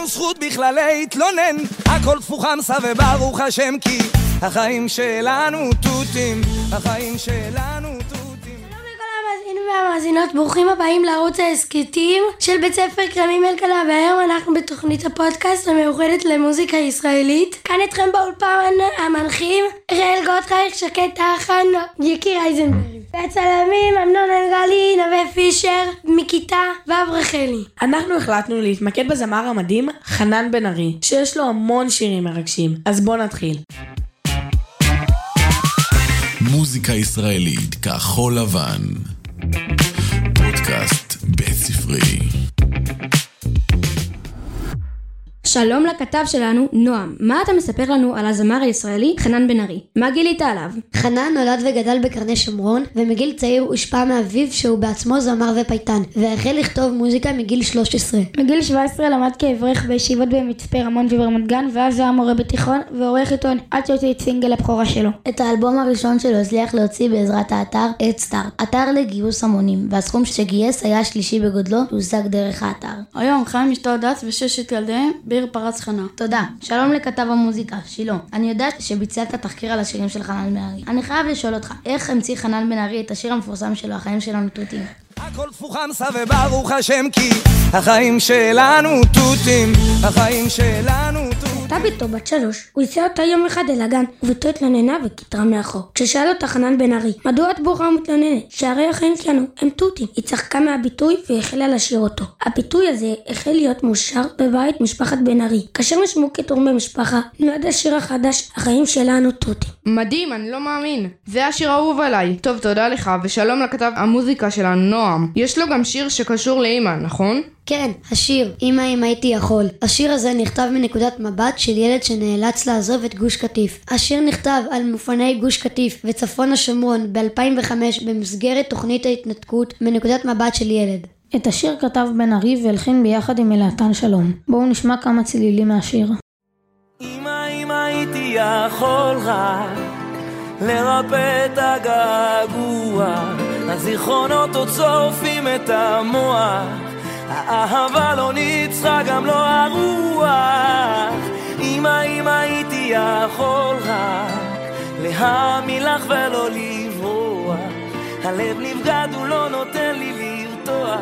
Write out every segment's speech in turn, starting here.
לנו זכות בכלל להתלונן. הכל תפוחמסה וברוך השם כי החיים שלנו תותים. החיים שלנו והמאזינות, ברוכים הבאים לערוץ ההסכתים של בית ספר כרמים אלקנה והיום אנחנו בתוכנית הפודקאסט המיוחדת למוזיקה ישראלית כאן איתכם באולפן המנחים ראל גוטרייך, שקד טחן, יקיר אייזנברג והצלמים אמנון אלגלי, נווה פישר, מכיתה ו' רחלי אנחנו החלטנו להתמקד בזמר המדהים חנן בן ארי, שיש לו המון שירים מרגשים, אז בואו נתחיל. מוזיקה ישראלית כחול לבן. פודקאסט בית ספרי. שלום לכתב שלנו, נועם. מה אתה מספר לנו על הזמר הישראלי חנן בן ארי? מה גילית עליו? חנן נולד וגדל בקרני שומרון, ומגיל צעיר הושפע מאביו שהוא בעצמו זמר ופייטן, והחל לכתוב מוזיקה מגיל 13. בגיל 17 למד כאברך בישיבות במצפה רמון וברמת גן ואז היה מורה בתיכון ועורך עיתון עד שהוציא את סינגל הבכורה שלו את האלבום הראשון שלו הצליח להוציא בעזרת האתר אדסטארט, אתר לגיוס המונים, והסכום שגייס היה השלישי בגודלו, שהושג דרך האתר. היום חיים אשתו הדס וששת ילדיהם בעיר פרץ חנה. תודה. שלום לכתב המוזיקה, שילה. אני יודעת שביצעת תחקיר על השירים של חנן בן ארי. אני חייב לשאול אותך, איך המציא חנן בן ארי את השיר המפורסם שלו, החיים שלנו תותים? הכל תפוחמסה וברוך השם כי החיים שלנו תותים החיים שלנו תותים הייתה בתו בת שלוש, הוא הסיע אותה יום אחד אל הגן, ובתו התלוננה וכיתרה מאחור. כששאל אותה חנן בן ארי, מדוע את בוכה ומתלוננת? שהרי החיים שלנו הם תותים. היא צחקה מהביטוי והחלה לשיר אותו. הביטוי הזה החל להיות מאושר בבית משפחת בן ארי. כאשר נשמו כתור במשפחה, נולד השיר החדש, החיים שלנו תותים. מדהים, אני לא מאמין. זה השיר האהוב עליי. טוב, תודה לך, ושלום לכתב המוזיקה שלנו, נועם. יש לו גם שיר שקשור לאימא, נכון? כן, השיר "אמא אם הייתי יכול". השיר הזה נכתב מנקודת מבט של ילד שנאלץ לעזוב את גוש קטיף. השיר נכתב על מופני גוש קטיף וצפון השומרון ב-2005 במסגרת תוכנית ההתנתקות מנקודת מבט של ילד. את השיר כתב בן ארי והלחין ביחד עם אלעתן שלום. בואו נשמע כמה צלילים מהשיר. אמא אם הייתי יכול רק לרפא את הגעגוע הזיכרונות עוד שורפים את המוח האהבה לא ניצחה גם לא הרוח אמא אם הייתי יכול רק להאמין לך ולא לברוח הלב נבגד הוא לא נותן לי לרתוח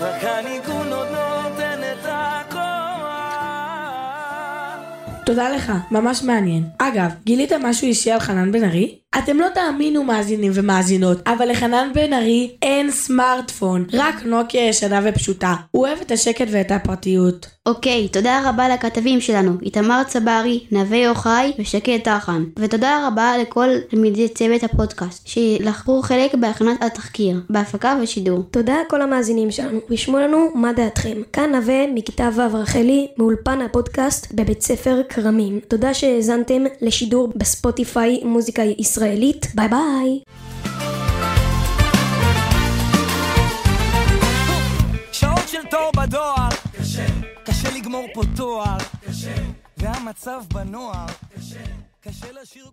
רק הניגון עוד נותן את הכוח תודה לך, ממש מעניין. אגב, גילית משהו אישי על חנן בן ארי? אתם לא תאמינו מאזינים ומאזינות, אבל לחנן בן ארי אין סמארטפון, רק נוקיה ישנה ופשוטה. הוא אוהב את השקט ואת הפרטיות. אוקיי, תודה רבה לכתבים שלנו, איתמר צברי, נווה יוחאי ושקד טחן. ותודה רבה לכל תלמידי צוות הפודקאסט, שלקחו חלק בהכנת התחקיר, בהפקה ושידור. תודה לכל המאזינים שלנו, רשמו לנו מה דעתכם. כאן נווה מכיתה ו' רחלי, מאולפן הפודקאסט בבית ספר כרמים. תודה שהאזנתם לשידור בספוטיפיי מוזיקה ישראלית. ביי ביי! שעות של תור בדואר. קשה. קשה לגמור פה תואר. קשה. והמצב בנוער. קשה. קשה לשיר